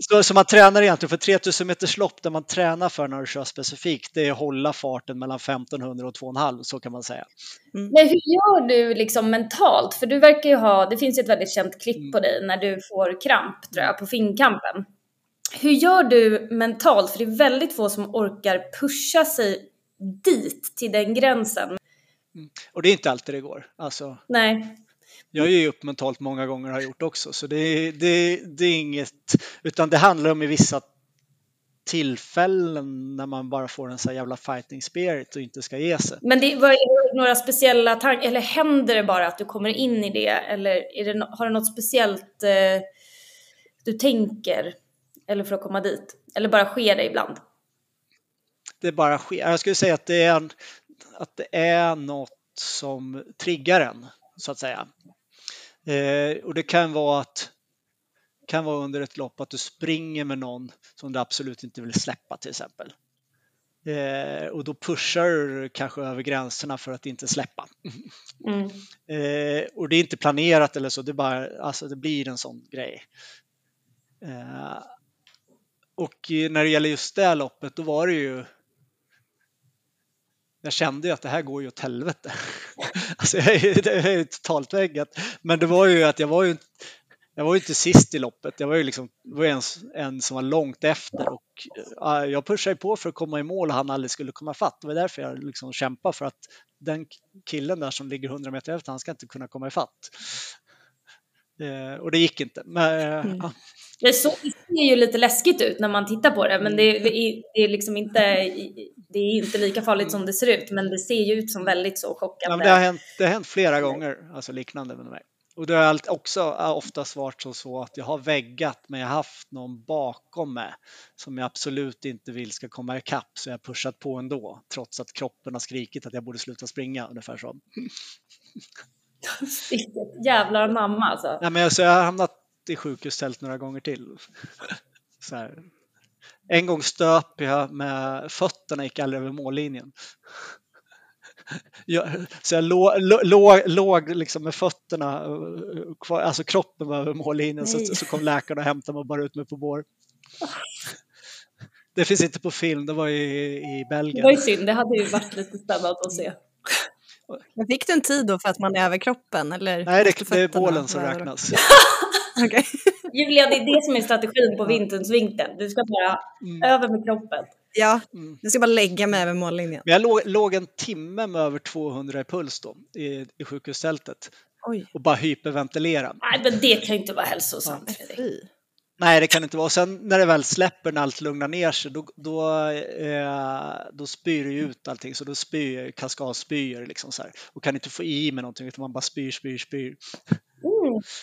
Så, så man tränar egentligen för 3000 meters lopp, där man tränar för när du kör specifikt, det är att hålla farten mellan 1500 och 2,5 så kan man säga. Men hur gör du liksom mentalt? För du verkar ju ha, det finns ju ett väldigt känt klipp på dig när du får kramp tror jag, på finkampen. Hur gör du mentalt? För det är väldigt få som orkar pusha sig dit, till den gränsen. Och det är inte alltid det går. Alltså, Nej. Jag ger ju upp mentalt många gånger och har gjort också, så det, det, det är inget, utan det handlar om i vissa tillfällen när man bara får en så här jävla fighting spirit och inte ska ge sig. Men det, det några speciella tankar, eller händer det bara att du kommer in i det? Eller är det, har du något speciellt eh, du tänker? Eller för att komma dit? Eller bara sker det ibland? det bara sker. Jag skulle säga att det är, en, att det är något som triggar en, så att säga. Eh, och det kan vara att kan vara under ett lopp att du springer med någon som du absolut inte vill släppa till exempel. Eh, och då pushar du kanske över gränserna för att inte släppa. Mm. Eh, och det är inte planerat eller så, det, bara, alltså det blir en sån grej. Eh, och när det gäller just det loppet, då var det ju jag kände ju att det här går ju åt helvete. alltså jag är, jag är totalt väggat. Men det var ju att jag var ju, jag var ju inte sist i loppet. Jag var ju liksom, det var ju en, en som var långt efter och eh, jag pushade på för att komma i mål och han aldrig skulle komma fatt. Det var därför jag liksom kämpade för att den killen där som ligger 100 meter efter, han ska inte kunna komma i fatt. Eh, och det gick inte. Men, eh, Mm. ja. Det, så, det ser ju lite läskigt ut när man tittar på det, men det, det, är, det är liksom inte, det är inte lika farligt som det ser ut, men det ser ju ut som väldigt så Ja, chockande. men det, har hänt, det har hänt flera gånger, alltså liknande med mig. Och det har också äh, oftast varit så, så att jag har väggat men jag har haft någon bakom mig som jag absolut inte vill ska komma ikapp så jag har pushat på ändå trots att kroppen har skrikit att jag borde sluta springa ungefär så. Jävlar mamma alltså. Nej, men alltså, jag har hamnat i sjukhustält några gånger till. Så här. En gång stöp jag med fötterna, gick aldrig över mållinjen. Jag, så jag låg, låg, låg liksom med fötterna, eh, kvar, alltså kroppen var över mållinjen, så, Nej. så kom läkaren och hämtade mig och bar ut mig på bår. Det finns inte på film, det var i, i Det var ju Belgien. synd, det hade ju varit lite spännande att se. Men fick du en tid då för att man är över kroppen? Eller Nej, det, det är bålen som räknas. Okej. Julia, det är det som är strategin på vinternsvinkeln. Du ska bara Mm. över med kroppen. Ja, Mm. jag ska bara lägga mig över mållinjen. Men jag låg, låg en timme med över 200 i puls då i, i sjukhustältet. Oj. och bara hyperventilera. Nej, men det kan ju inte vara hälsosamt, Fredrik. Nej, det kan inte vara. Och sen när det väl släpper, när allt lugnar ner sig, då, då, eh, då spyr det ut allting. Så då spyr kaskadspyor liksom så här. Och kan inte få i med någonting utan man bara spyr, spyr, spyr. Mm.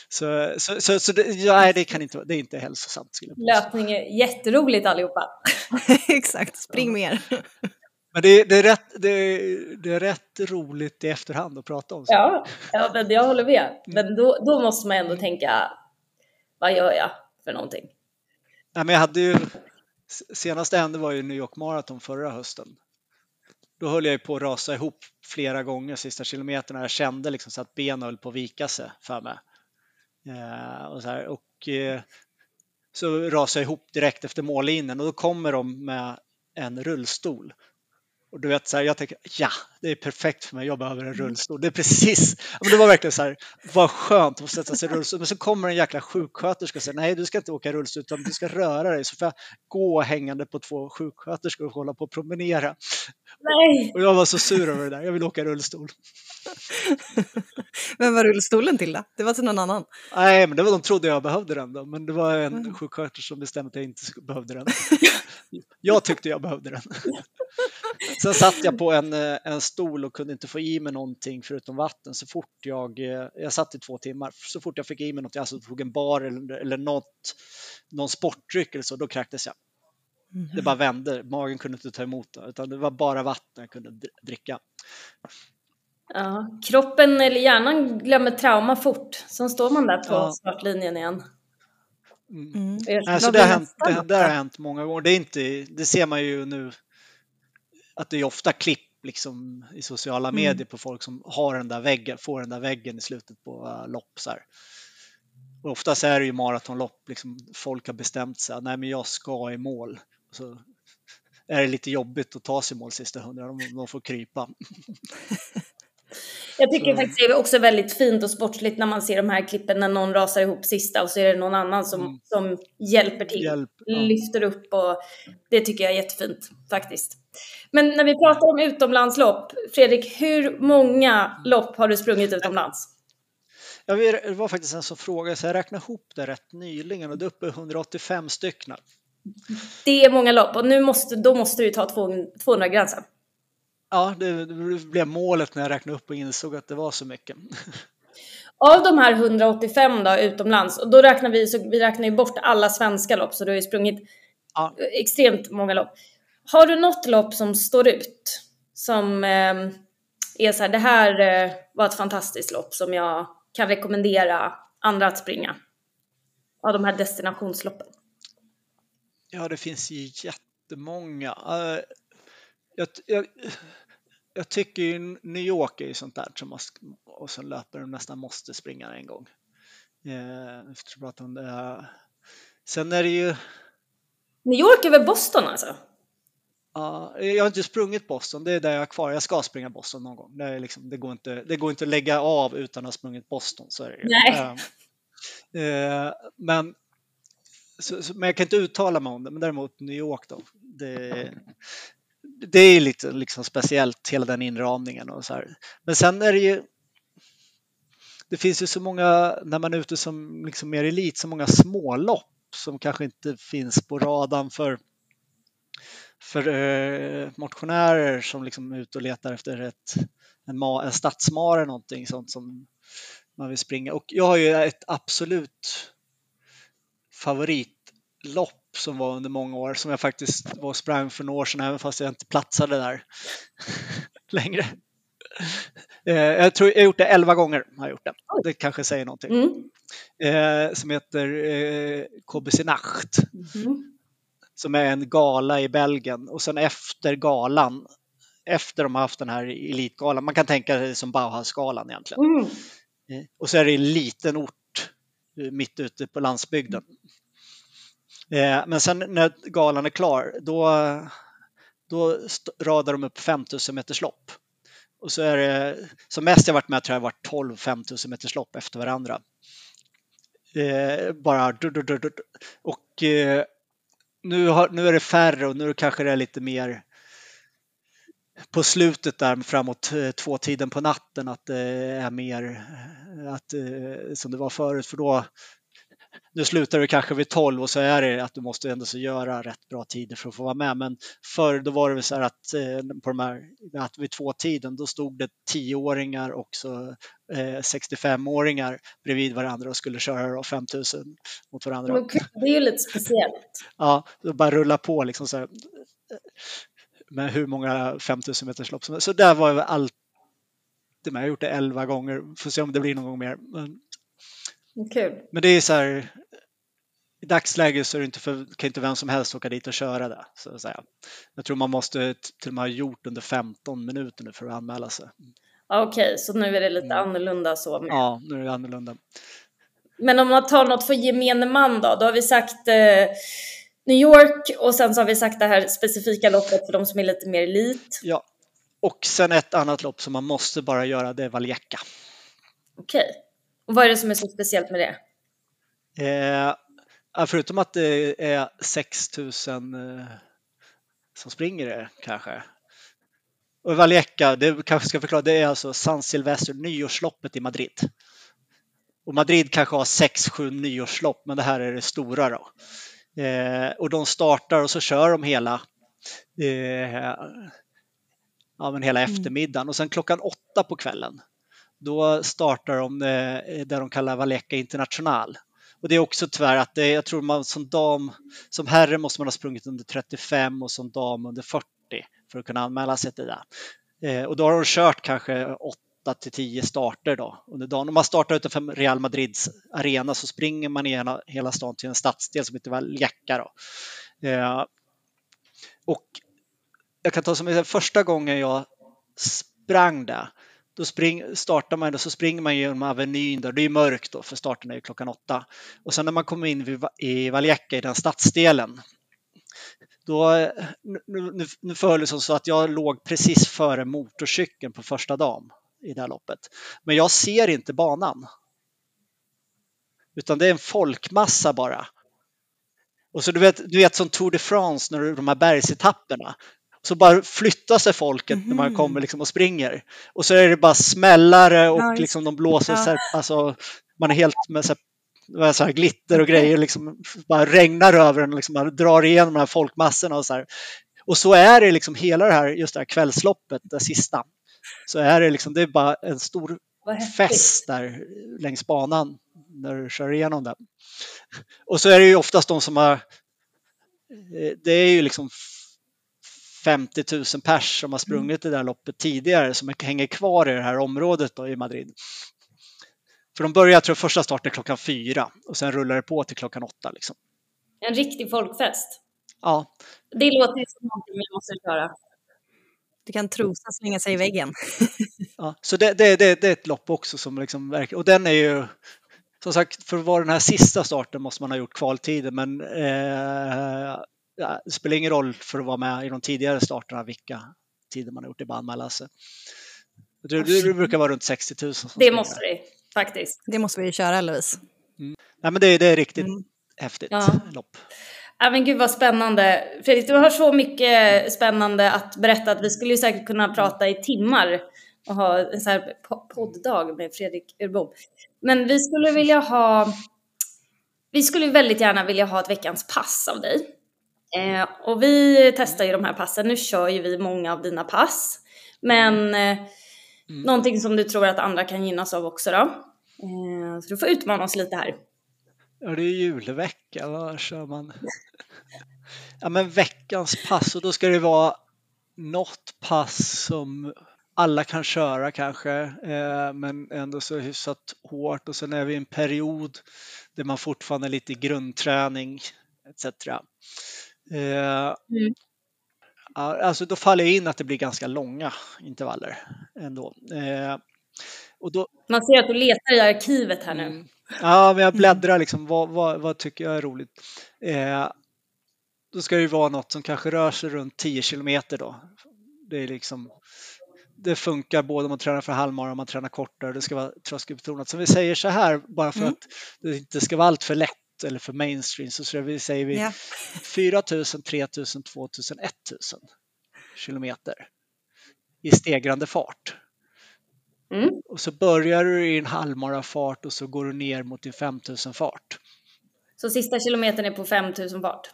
Så, så, så, så det, nej, det kan inte det är inte hälsosamt. Skulle jag påstå. Löpning är jätteroligt allihopa. Exakt, spring mer. Men det, det, är rätt, det, det är rätt roligt i efterhand att prata om. Så. Ja, ja men jag håller med. Men då, då måste man ändå tänka, vad gör jag för någonting? Nej, men jag hade ju, senaste hände var ju New York Marathon förra hösten. Då höll jag ju på att rasa ihop flera gånger sista kilometerna. Jag kände liksom så att benen höll på att vika sig för mig. Eh, och så här, och, eh, så rasade jag ihop direkt efter mållinjen och då kommer de med en rullstol. Och du vet, så här, jag tänker ja, det är perfekt för mig, jag behöver en rullstol. Det är precis, men det var verkligen så här, vad skönt att sätta sig i rullstol. Men så kommer en jäkla sjuksköterska och säger nej, du ska inte åka rullstol utan du ska röra dig. Så får jag gå hängande på två sjuksköterskor och hålla på och promenera. Nej! Och jag var så sur över det där, jag vill åka rullstol. Vem var rullstolen till då? Det var till någon annan. Nej, men det var de trodde jag behövde den då, men det var en sjuksköterska som bestämde att jag inte behövde den. Jag tyckte jag behövde den. Sen satt jag på en, eh, en stol och kunde inte få i mig någonting förutom vatten så fort jag, eh, jag satt i två timmar, så fort jag fick i mig något, alltså tog en bar eller, eller något, någon sportdryck eller så, då kräktes jag. Det bara vände, magen kunde inte ta emot det, utan det var bara vatten jag kunde dr- dricka. Ja, kroppen eller hjärnan glömmer trauma fort. Sen står man där på Ja. startlinjen igen. Mm. Alltså det, har hänt, det, det har hänt många gånger. Det, är inte, det ser man ju nu att det är ofta klipp liksom, i sociala Mm. medier på folk som har den där väggen, får den där väggen i slutet på uh, lopp. Så här. Och oftast är det ju maratonlopp, liksom, folk har bestämt sig, nej men jag ska i mål. Så är det lite jobbigt att ta sig mål sista hundra, de, de får krypa. Jag tycker Så- faktiskt det är också väldigt fint och sportsligt när man ser de här klippen när någon rasar ihop sista och så är det någon annan som, Mm. som hjälper till. Hjälp. Ja. lyfter upp och det tycker jag är jättefint faktiskt. Men när vi pratar om utomlandslopp, Fredrik, hur många lopp har du sprungit utomlands? Vet, det var faktiskt en som frågade, så jag räknade ihop det rätt nyligen och det är uppe i 185 stycken. Det är många lopp och nu måste, då måste du ta 200-gränsen. Ja, det, det blev målet när jag räknade upp och insåg att det var så mycket. Av de här 185 då utomlands, och då räknar vi, så vi räknar ju bort alla svenska lopp, så du har ju sprungit Ja. extremt många lopp. Har du något lopp som står ut? Som eh, är så här, det här eh, var ett fantastiskt lopp som jag kan rekommendera andra att springa? Av de här destinationsloppen. Ja, det finns ju jättemånga. Eh, Jag, jag, jag tycker ju New York är ju sånt där som sk- och som löpare nästan måste springa en gång. Eh, att om. Sen är det ju, New York är väl Boston alltså? ja, jag har inte sprungit Boston, det är där jag är kvar. Jag ska springa Boston någon gång. Det, liksom, det, går, inte, det går inte att lägga av utan att ha sprungit Boston. Så är det ju. Nej. Eh, men, så, så, men jag kan inte uttala mig om det. Men däremot New York då. Det, det är lite liksom speciellt, hela den inramningen och så här. Men sen är det ju det finns ju så många, när man är ute som liksom mer elit, så många smålopp som kanske inte finns på radarn för, för eh, motionärer som liksom är ute och letar efter ett, en, ma, en stadsmara eller någonting sånt som man vill springa. Och jag har ju ett absolut favoritlopp som var under många år som jag faktiskt var och sprang för några år sedan även fast jag inte platsade där längre. Eh, jag tror jag har gjort det 11 gånger. Har gjort det. det kanske säger någonting. Mm. Eh, som heter eh, KBC Nacht. Mm. Som är en gala i Belgien. Och sen efter galan, efter de har haft den här elitgalan, man kan tänka sig som Bauhausgalan egentligen. Mm. Och så är det en liten ort Eh, mitt ute på landsbygden. Eh, men sen när galan är klar, då, då radar de upp 5000 meters lopp. Och så är det, som mest jag varit med tror jag varit 12 5000 meters lopp efter varandra. Eh, bara du, du, du. Och eh, nu, har, nu är det färre och nu kanske det är lite mer på slutet där framåt eh, två tiden på natten att det är mer att, som det var förut för då nu slutar du kanske vid 12 och så är det att du måste ändå så göra rätt bra tider för att få vara med. Men förr då var det så här att på de här, att vid två tiden då stod det 10-åringar och så, eh, 65-åringar bredvid varandra och skulle köra 5000 mot varandra. Det är ju lite speciellt. ja, det bara rulla på liksom så här, med hur många 5000 meters lopp som helst. Så där var jag alltid med. Jag har gjort det 11 gånger. Får se om det blir någon gång mer. Men Kul. Men det är så här, i dagsläget så är det inte för, kan inte vem som helst åka dit och köra det. Så att säga. Jag tror man måste till och med ha gjort under 15 minuter nu för att anmäla sig. Okej, okay, så nu är det lite mm. annorlunda så? Med. Ja, nu är det annorlunda. Men om man tar något för gemene man då? Då har vi sagt eh, New York och sen så har vi sagt det här specifika loppet för de som är lite mer elit. Ja, och sen ett annat lopp som man måste bara göra, det är Valjecka. Okej. Okay. Och vad är det som är så speciellt med det? Eh, förutom att det är 6000 eh, som springer det kanske. Och Vallecca, det kanske ska förklara, det är alltså San Silvestre, nyårsloppet i Madrid. Och Madrid kanske har 6-7 nyårslopp, men det här är det stora då. Eh, och de startar och så kör de hela eh, ja, men hela mm. eftermiddagen och sen klockan åtta på kvällen då startar de eh, det de kallar Vallecca International. Och det är också tyvärr att det, jag tror man som dam, som herre måste man ha sprungit under 35 och som dam under 40 för att kunna anmäla sig till det. Eh, och då har de kört kanske 8 till 10 starter då under dagen. Om man startar utanför Real Madrids arena så springer man igenom hela stan till en stadsdel som heter Vallecca. Då. Eh, och jag kan ta som första gången jag sprang där då spring, startar man och så springer man genom Avenyn där, det är mörkt då för starten är klockan åtta. Och sen när man kommer in vid, i Vallecca i den stadsdelen då, eh, nu, nu, nu föll det som så att jag låg precis före motorcykeln på första dagen i det här loppet. Men jag ser inte banan. Utan det är en folkmassa bara. Och så du vet, du vet som Tour de France, när de här bergsetapperna så bara flyttar sig folket mm. när man mhm. kommer liksom och springer. Och så är det bara smällare och nice. liksom de blåser, ja. sig, alltså, man är helt med så här, så här glitter och grejer, liksom, bara regnar över en, liksom, man drar igenom de här folkmassorna och så här. Och så är det liksom hela det här, just det här kvällsloppet, det sista. Så är det liksom, det är bara en stor fest där längs banan när du kör igenom den. Och så är det ju oftast de som har, eh, det är ju liksom 50 000 pers som har sprungit det där loppet tidigare som hänger kvar i det här området då i Madrid. För de börjar, jag tror första starten klockan fyra och sen rullar det på till klockan åtta. Liksom. En riktig folkfest. Ja. Det låter som någonting vi måste köra. Du kan trosa slänga sig i väggen. ja, så det, det, det, det, är ett lopp också som liksom verkar, och den är ju som sagt, för att vara den här sista starten måste man ha gjort kvaltiden, men eh, ja, det spelar ingen roll för att vara med i de tidigare starterna vilka tider man har gjort i bandmalasse. Det, det brukar vara runt 60 000. Det måste det faktiskt. Det måste vi köra Louise. Mm. Nej, men det, det är riktigt mm. häftigt ja. lopp. Ja, men gud vad spännande. Fredrik, du har så mycket spännande att berätta att vi skulle ju säkert kunna prata i timmar och ha en sån här podddag med Fredrik Urbom. Men vi skulle vilja ha, vi skulle väldigt gärna vilja ha ett veckans pass av dig. Eh, och vi testar ju de här passen. Nu kör ju vi många av dina pass. Men eh, mm. någonting som du tror att andra kan gynnas av också då. Eh, så du får utmana oss lite här. Ja, det är julvecka. Vad kör man? Ja, men veckans pass och då ska det vara något pass som alla kan köra kanske, eh, men ändå så hyfsat hårt och sen är vi i en period där man fortfarande är lite i grundträning etc. Eh, mm. Alltså då faller jag in att det blir ganska långa intervaller ändå. Eh, och då, Man ser att du letar i arkivet här nu. Ja, men jag bläddrar liksom. Vad, vad, vad tycker jag är roligt? Eh, då ska det ju vara något som kanske rör sig runt 10 kilometer då. Det är liksom det funkar både om man tränar för halvmara och man tränar kortare. Det ska vara tröskelbetonat. Så vi säger så här bara för mm. att det inte ska vara allt för lätt eller för mainstream så säger vi ja. 4 000, 3 000, 2 000, 1 000 kilometer. i stegrande fart. Mm. Och så börjar du i en halvmarafart och så går du ner mot din 5000 fart. Så sista kilometern är på 5000 fart.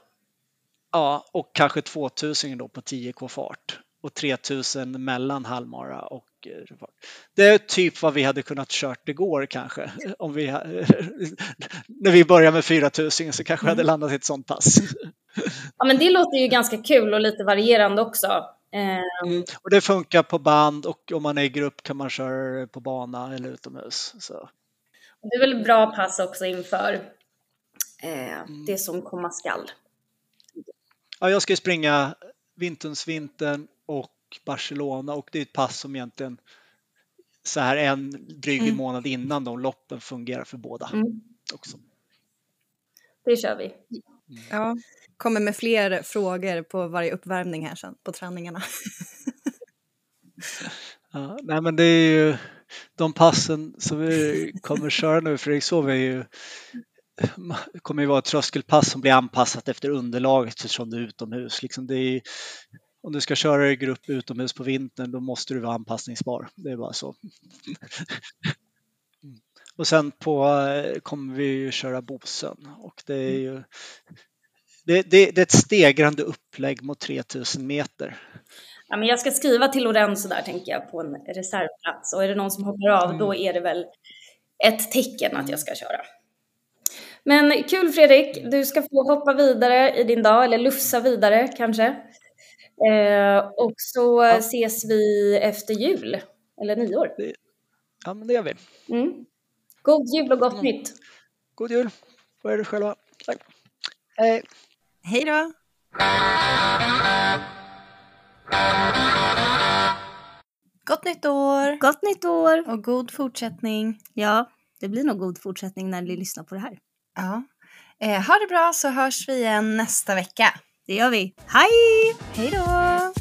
Ja, och kanske 2000 då på 10k fart och 3000 mellan halvmara och eh. Det är typ vad vi hade kunnat kört igår kanske. Om vi, när vi börjar med 4000 så kanske vi hade landat i ett sånt pass. Ja, men det låter ju ganska kul och lite varierande också. Eh, Mm. Och det funkar på band och om man är i grupp kan man köra på bana eller utomhus. Så. det är väl bra pass också inför eh, det som komma skall. Ja, jag ska springa Vinternsvintern och Barcelona och det är ett pass som egentligen så här en dryg Mm. månad innan de loppen fungerar för båda Mm. också. Det kör vi. Ja, kommer med fler frågor på varje uppvärmning här sen på träningarna. Ja, nej men det är ju de passen som vi kommer köra nu Fredrikshov är ju kommer ju vara ett tröskelpass som blir anpassat efter underlaget eftersom det är utomhus. Liksom det är, om du ska köra i grupp utomhus på vintern då måste du vara anpassningsbar. Det är bara så. Mm. Och sen på eh, kommer vi ju köra Bosön och det är ju det, det, det är ett stegrande upplägg mot 3000 meter. Ja, men jag ska skriva till Lorenzo där tänker jag på en reservplats och är det någon som hoppar av då är det väl ett tecken att jag ska köra. Men kul Fredrik, du ska få hoppa vidare i din dag eller lufsa vidare kanske. Eh, och så Ja. ses vi efter jul eller nyår. Ja men det gör vi. Mm. God jul och gott Mm. nytt! God jul på er själva. Tack. Hej. Hej då! Gott nytt år! Gott nytt år! Och god fortsättning. Ja, det blir nog god fortsättning när ni lyssnar på det här. Ja. Eh, ha det bra så hörs vi igen nästa vecka. Det gör vi. Hej! Hej då!